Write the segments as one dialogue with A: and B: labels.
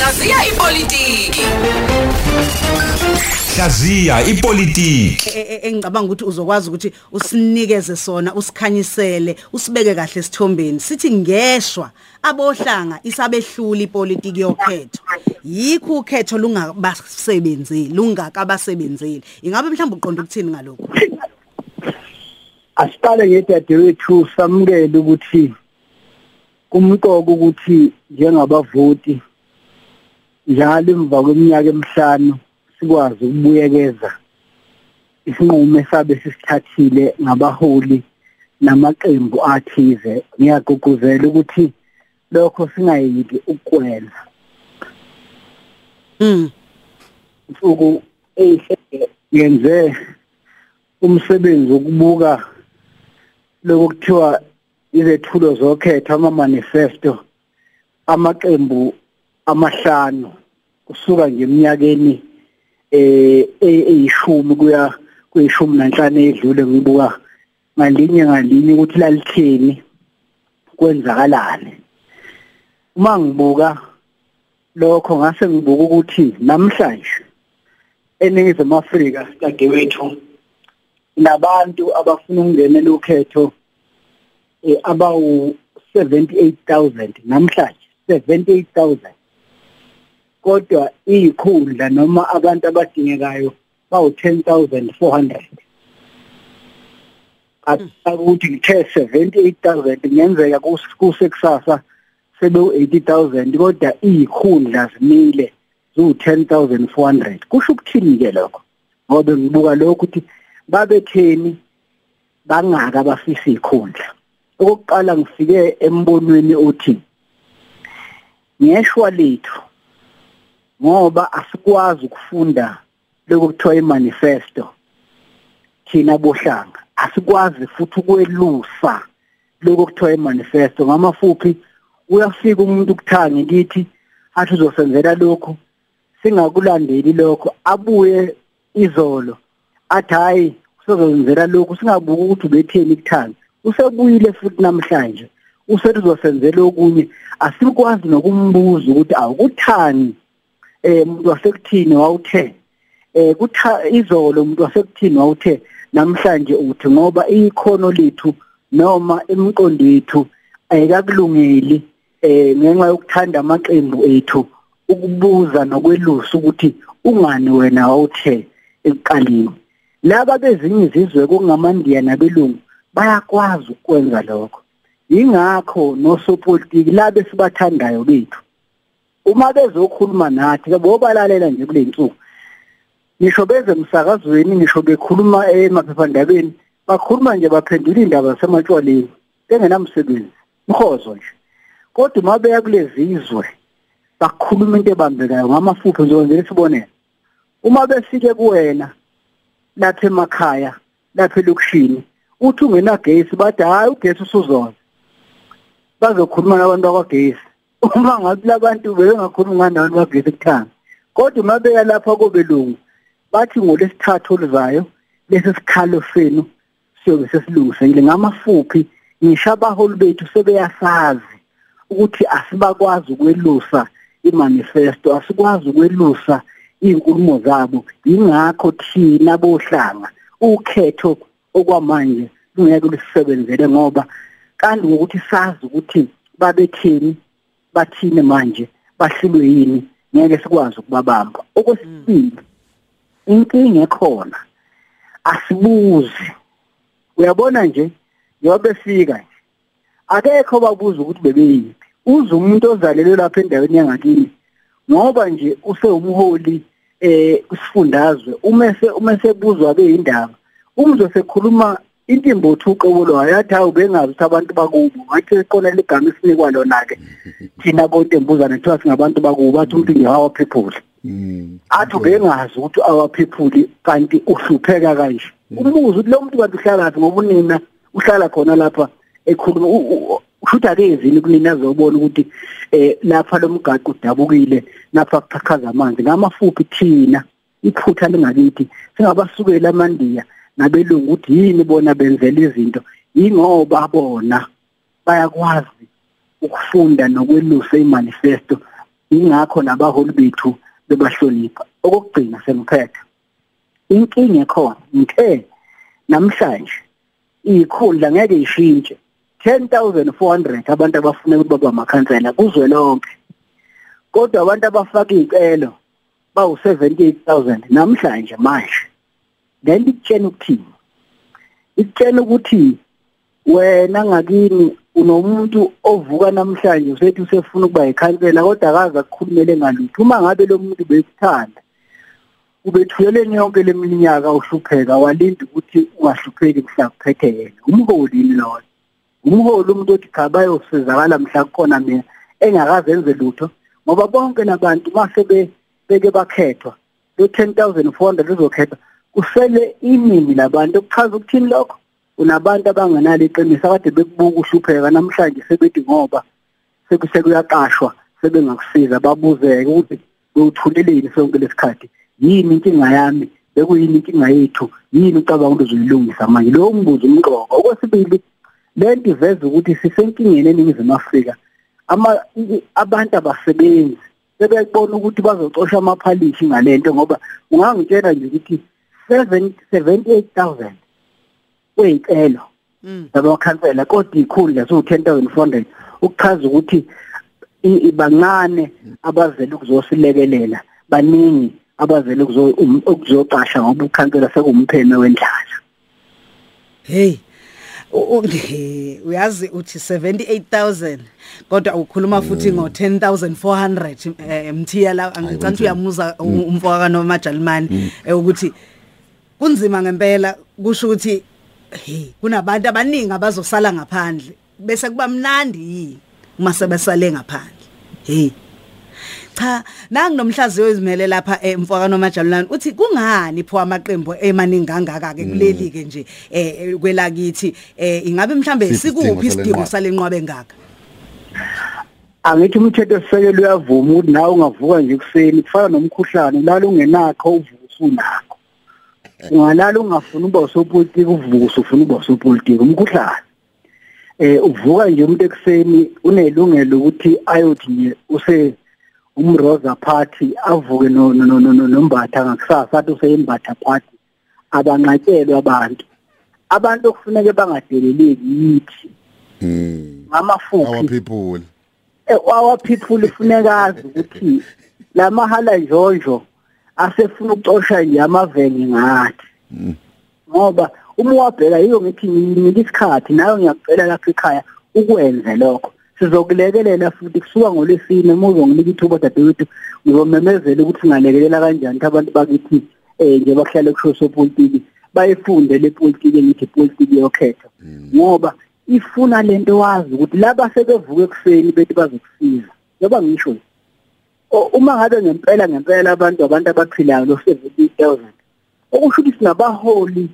A: Hlaziya ipolitiki.
B: Hlaziya ipolitiki.
C: E- e- engicabanga ukuthi uzokwazi ukuthi usinikeze sona usikhanyisele usibeke kahle sithombeni sithi ngeshwa abohlanga isabehluli ipolitiki yokhetho yikho ukhetho lungabasebenzeli lungakabasebenzeli ingabe mhlawumbe uqonda ukuthini ngalokho
D: asiqale ngedadewethu samukele ukuthi kumqoko ukuthi njengabavoti njalo emva kweminyaka emihlanu sikwazi ukubuyekeza isinqumo esabe sisithathile ngabaholi namaqembu athize. Ngiyagqugquzela ukuthi lokho singayiki ukwenza
C: mm
D: usuku eyihle yenze umsebenzi wokubuka lokuthiwa izethulo zokhetho ama manifesto amaqembu amahlanu. Kusuka nje eminyakeni eh eyishumi kuya kuyishumi nanhlanu edlule ngibuka ngalinye ngalinye ukuthi lalitheni kwenzakalani uma ngibuka lokho ngase ngibuka ukuthi namhlanje eningizimu Afrika dadewethu nabantu abafuna ukungenela ukhetho eh, abawu 78000 namhlanje 78000 kodwa iyikhundla noma abantu abadingekayo bawu 10400 akuthi ngithe 78000 kungenzeka kusekusasa sebe u80000 kodwa iyikhundla zimile zu 10400 kusho ukuthini ke lokho? Ngoba ngibuka lokho ukuthi babetheni bangaka abafisa ikhundla okokuqala ngifike embonweni othi ngeshwa lethu ngoba asikwazi ukufunda lokuthiwa imanifesto thina bohlanga. Asikwazi futhi ukwelusa lokuthiwa imanifesto ngamafuphi uyafika umuntu ukuthange kithi athi uzosenzela lokho singakulandeli lokho abuye izolo athi hayi usezenzela lokho singabuki ukuthi ubetheni kuthanga usebuyile futhi namhlanje usethi uzosenzela okunye. Asikwazi nokumbuza ukuthi awukuthani eh umuntu wasekuthini wawuthe? Eh kutha izolo umuntu wasekuthini wawuthe? Namhlanje uthi ngoba ikhono lethu noma imiqondo yethu ayikakulungeli eh ngenxa yokuthanda amaqembu ethu ukubuza nokwelusa ukuthi ungani wena wawuthe ekuqaleni. Laba bezinye izizwe kungamaNdiya nabelungu bayakwazi ukwenza lokho. Ingakho nosopolitiki labe sibathandayo bethu uma bezokhuluma nathi bobalalela nje kule nsuku. Ngisho beze emsakazweni ngisho bekhuluma emaphephandabeni bakhuluma nje baphendula indaba zasematshwaleni bengenamsebenzi mhozo nje. Kodwa uma beya kulezi izwe bakhuluma into ebambekayo ngamafuphi njengoba sibonela uma befike kuwena lapha emakhaya lapha elokushini uthi ungenagesi bathi hayi ugesi usuzoza bazokhuluma nabantu bakwagesi. Uma ngathi labantu bebengakhuluma nganabantu bagesi kuthanga kodwa uma beya lapha kobelungu bathi ngolesithathu oluzayo lesi sikhalo senu siyobe sesilungisekile. Ngamafuphi ngisho abaholi bethu sebeyasazi ukuthi asibakwazi ukwelusa imanifesto asikwazi ukwelusa izinkulumo zabo. Ingakho thina bohlanga ukhetho okwamanje lungeke lusebenzele ngoba kanti ngokuthi sazi ukuthi babetheni bathini manje bahlilwe yini ngeke sikwazi ukubabamba. Okwesibili inkinga ekhona asibuzi. Uyabona nje njengoba befika nje akekho babuza ukuthi bebeyiphi. Uze umuntu ozalelwe lapha endaweni yangakini ngoba nje usewumholi eh usifundazwe umese umese buzwa beindaba umzo sekhuluma intimbo thuqobo lo ayathi hawu bengazi ukuthi abantu bakubo ngathi eqona legama isinikwa lona ke thina bonke embuzana kuthiwa singabantu bakubo bathi umuntu hawa people athi bengazi ukuthi our people kanti uhlupheka kanje. Umbuzo ukuthi lo muntu kanti uhlala laphi ngoba unina uhlala khona lapha ekhuluma ushuthi akezini kunina azobona ukuthi eh lapha lomgaqo udabukile lapha kuqhaqhaza amanzi ngamafuphi thina iphutha lingakithi singabasukela amandiya nabelungu ukuthi yini bona benzela izinto. Ingoba bona bayakwazi ukufunda nokwelusa imanifesto ingakho nabaholi bethu bebahlonipha. Okugcina sengiphethe inkinga ekhona ngithe namhlanje ikhundla ngeke ishintshe. 10400 abantu abafuna ukuthi babe amakhansela kuzwe lonke kodwa abantu abafaka izicelo bawu 78000 namhlanje manje. Lento ikutshena ukuthini? Ikutshena ukuthi wena ngakini unomuntu ovuka namhlanje usethi usefuna ukuba yikhansela kodwa akazi akukhulumele ngalutho. Uma ngabe lo muntu bekuthanda ubethuyeleni yonke leminyaka uhlupheka walinda ukuthi ungahlupheki mhla kuphethe yena. Umholi lona umholi umuntu othi cha bayosizakala mhla kukhona mina engakazenze lutho. Ngoba bonke labantu mase beke bakhethwa lo 10400 lizokhethwa kusele iningi labantu okuchaza ukuthini lokho? Unabantu abangenalo iqiniso akade bekubuka uhlupheka namhlanje sebethi ngoba sekusekuyaqashwa sebengakusiza babuzeke ukuthi bewuthuleleni sonke lesikhathi yini inkinga yami? Bekuyini inkinga yethu? Yini ucabanga ukuthi uzoyilungisa manje? Lowo mbuzo umqoka. Okwesibili lento iveza ukuthi sisenkingeni eningizimu Afrika ama abantu abasebenzi sebebona ukuthi bazocosha amaphalishi ngalento ngoba ungangitshela nje ukuthi 778,000 kweyicelo zabakhansela kodwa ikhundla so 10400 ukuchaza ukuthi bancane abazele ukuzosilekelela baningi abazele ukuzoqasha ngoba ukhansela sekuwumpheme wendlala.
C: Hey uyazi uthi 78000 kodwa ukhuluma futhi ngo 10400 eh, mthiya la angicantsi uyamuza umfowaka noma Jalimani ukuthi kunzima ngempela kusho ukuthi hey kunabantu abaningi abazosala ngaphandle bese kuba mnandi yini uma sebesale ngaphandle? Hey cha nangi nomhlaziyo izimele lapha emfaka nomajalulani uthi kungani pho amaqembu emaningi kangaka ke kuleli ke nje eh kwelakithi eh ingabe mhlambe sikuphi isidingo salenqwabe engaka?
D: Angithi umthetho sisekelo uyavuma ukuthi nawe ungavuka nje kuseni kufana nomkhuhlane lalo ungenakho uvuka usunakho ungalala ungafuni uba usopolitiki uvuka ufuna uba usopolitiki. Umkhuhlane. Eh uvuka nje umuntu ekuseni unelungelo ukuthi ayothi nje use umroza party avuke no no no nombatha ngakusasa athi useyimbatha party abanqatshelwe abantu. Abantu okufuneka bangadeleleki yithi.
E: Mm
D: ngamafuthi
E: our people.
D: Our people kufuneka azi ukuthi la mahala njonjo asefuna ukucosha nje amavenge ngathi ngoba uma wabheka yiyo ngithi nginika isikhathi nawe ngiyacela lapha ekhaya ukwenze lokho. Sizokulekelela futhi kusuka ngolesine uma uzonginika ithuba dadewethu ngizomemezela ukuthi ngalekelela kanjani abantu bakithi eh nje bahlale kusho sopolitiki bayifunde le politiki engithi politiki yokhetho ngoba ifuna lento wazi ukuthi laba sebevuka ekuseni bethi bazokusiza. Ngoba ngisho uma ngabe ngempela ngempela abantu abantu abaphilayo lo 70000 okusho ukuthi sinabaholi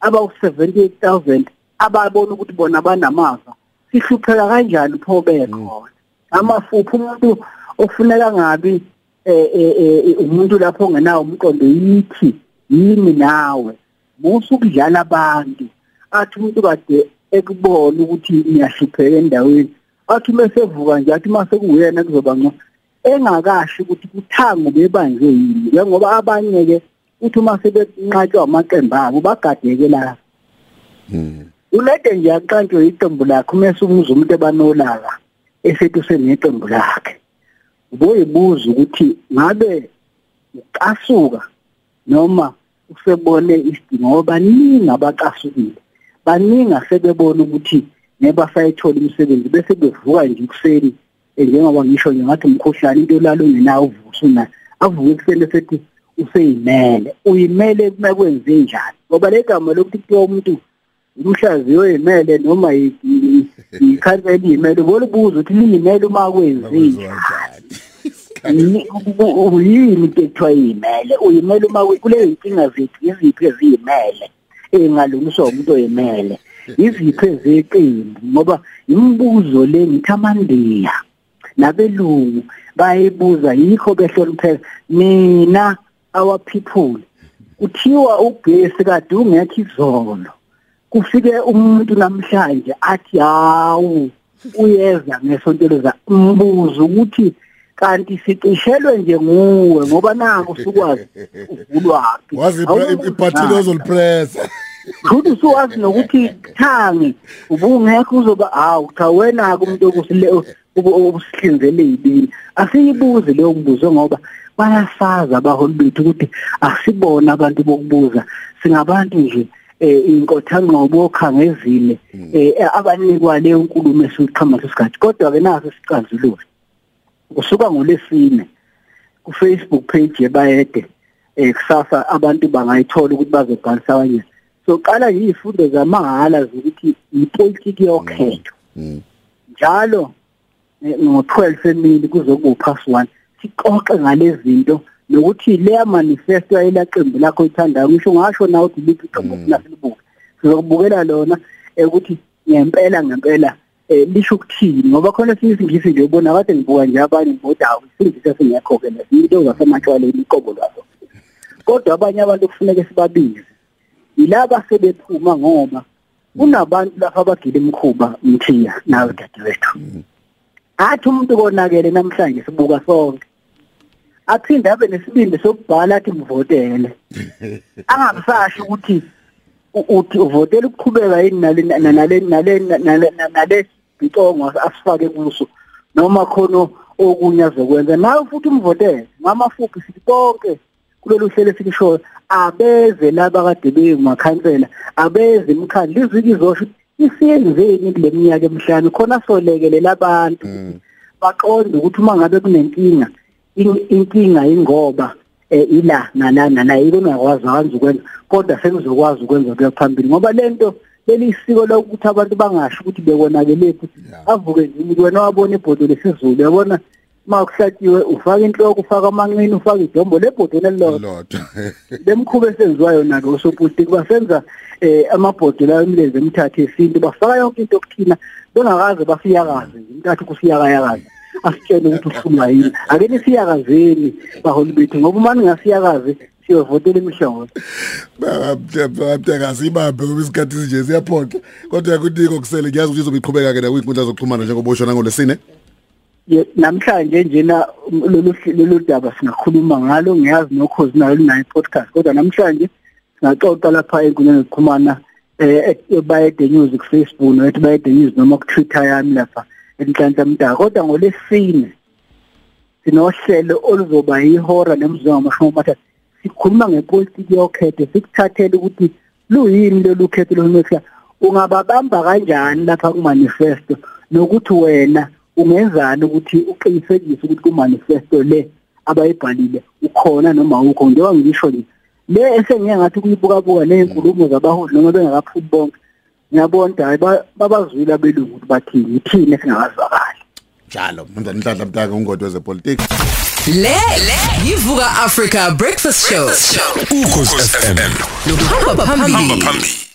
D: abawu 78000 ababona ukuthi bona banamava sihlupheka kanjani pho bekhona amafuphi umuntu ofuneka ngabi eh umuntu lapho ongenawo umqondo yithi yini nawe? Musukudlala abantu. Athi umuntu kade ekubona ukuthi niyahlupheka endaweni. Athi mesevuka nje athi mase kuyena kuzoba ngco engakasho ukuthi kuthango bebanjwe yini njengoba abanye ke uthi uma sebenqatshwa amaqembu abo bagadeke la. Ulede nje aqanjwe iqembu lakhe umese umuza umuntu ebanolaka esethi useneqembu lakhe. Uboyibuza ukuthi ngabe uqasuka noma usebone isidingo baningi abaqasukile. Baningi asebebona ukuthi nebasayithola imisebenzi bese bevuka nje kuseni njengoba ngisho nje ngathi umkhuhlane into lalo ungenawo uvusa una avuke ekuseni sethi useyimele. Uyimele kuma kwenze njani? Ngoba le gama lokuthi kuthiwa umuntu umhlaziyo oyimele noma ikhansela iyimele ubolibuza ukuthi liyimele uma kwenze njani? uyini into ekuthiwa yimele? Uyimele uma kuleyo inkinga zethu iziphi eziyimele engalungiswa umuntu oyimele? Iziphi ezeqembu? Ngoba imibuzo le ngithi amandiya. Nabelungu bayibuza yikho behlonipheka mina our people kuthiwa ugesi kade ungekho izolo. Kufike umuntu namhlanje athi hawu uyeza ngesonto leza umbuzo ukuthi kanti sicishelwe nje nguwe ngoba nako usukwazi uvulwaphi
E: wazi ibhathini ozolipressa
D: futhi usuwazi nokuthi thangi ubungekho uzoba hawu cha wena ke umuntu okusile obusihlinzele ibini asiyibuze leyo mbuzo ngoba bayasaza abaholi bethu ukuthi asibona abantu bokubuza. Singabantu nje eh inkothanqobo okhangezile eh abanikwa leyo nkulumo esiqhama sesikhathi. Kodwa ke naso sicazululo usuka ngolesine ku Facebook page yebayede eh kusasa abantu bangayithola ukuthi bazobhalisa abanye. So qala yifundo zamahala zokuthi ipolitiki yokhetho njalo ngo12 emini kuzokuba past 1 sixoxe ngale zinto nokuthi leya manifesto ayelaqembu lakho ithandayo ngisho ngasho nawe ukuthi lithi iqembu laselibuka sizokubukela lona ukuthi ngempela ngempela eh lisho ukuthini ngoba khona siyisingisi nje ubona kade ngibuka nje abanye ngoda hawu isingisi singekho ke lesinto zasematshwaleni iqobo lwazo kodwa abanye abantu kufuneka sibabize yilaba sebephuma ngoba kunabantu lapha abagila imkhuba mthiya nawe dadewethu. Athi umuntu konakele namhlanje sibuka sonke. Aphinde abe nesibindi sokubhala athi mvotele angabusasho ukuthi uthi uvotela ukuqhubeka yini nale nale nale nale icongo asifake kuso. Noma khona okunye azokwenza. Nawe futhi umvotele. Ngamafuphi sithi bonke kulolu hlelo silishoyo abeze laba kade beyimakhansela abeze imkhandi liziki zosho isiyenzeni kule minyaka emihlanu khona solekelela abantu baqonde ukuthi uma ngabe kunenkinga inkinga ingoba ila nalana la yiko ngakwazi kanzi ukwenza kodwa sengizokwazi ukwenza kuya phambili ngoba lento lelisiko lokuthi abantu bangasho ukuthi bekonakele futhi avuke nje umuntu wena wabona ibhodo lesizulu yabona uma kuhlatiwe ufaka inhloko ufaka amanqini ufaka idombo lebhodo nelilodwa lemkhuba esenziwayo nake osopolitiki basenza eh amabhodo lawo imilenze emithathu yesintu bafaka yonke into okuthina bengakaze bafiyakaze nje umntathu kusiyakayakaze. Asitshele ukuthi ufuna yini. Ake nisiyakazeni baholi bethu ngoba uma ningasiyakazi siyovotela imihlobo.
E: Bababteka sibambe ngoba isikhathi sinje siyaphoqa. Kodwa yakudinga kusele ngiyazi ukuthi uzobe iqhubeka ke la kwinkundla zokuxhumana njengoba usho nangolesine
D: namhlanje njena lolu lolu daba singakhuluma ngalo ngiyazi nokhozi nayo linayo podcast kodwa namhlanje singaxoxa lapha enkundleni zokuxhumana eh bayede news ku Facebook nokuthi bayede news noma ku Twitter yami lapha enhlanhla mdaka kodwa ngolesine sinohlelo oluzoba ihora nemizwa ngamashumi amathathu. Sikhuluma ngepolitiki yokhetho sikuthathele ukuthi luyini lolu khetho lomekha ungababamba kanjani lapha ku manifesto nokuthi wena ungenzani ukuthi uqinisekise ukuthi ku manifesto le abayibhalile ukhona noma ukho njengoba ngisho nje le esengiye ngathi kuyibukabuka nezinkulumo zabaholi noma bengakaphumi bonke ngiyabona hayi babazwile abelungu ukuthi bathini ithini esingakazwakali.
E: Njalo mnzani inhlanhla mtaka ungodwe zepolitiki
A: Le yivuka Africa Breakfast Show.
B: ukhozi FM
A: Uhamba phambili.
B: phambili.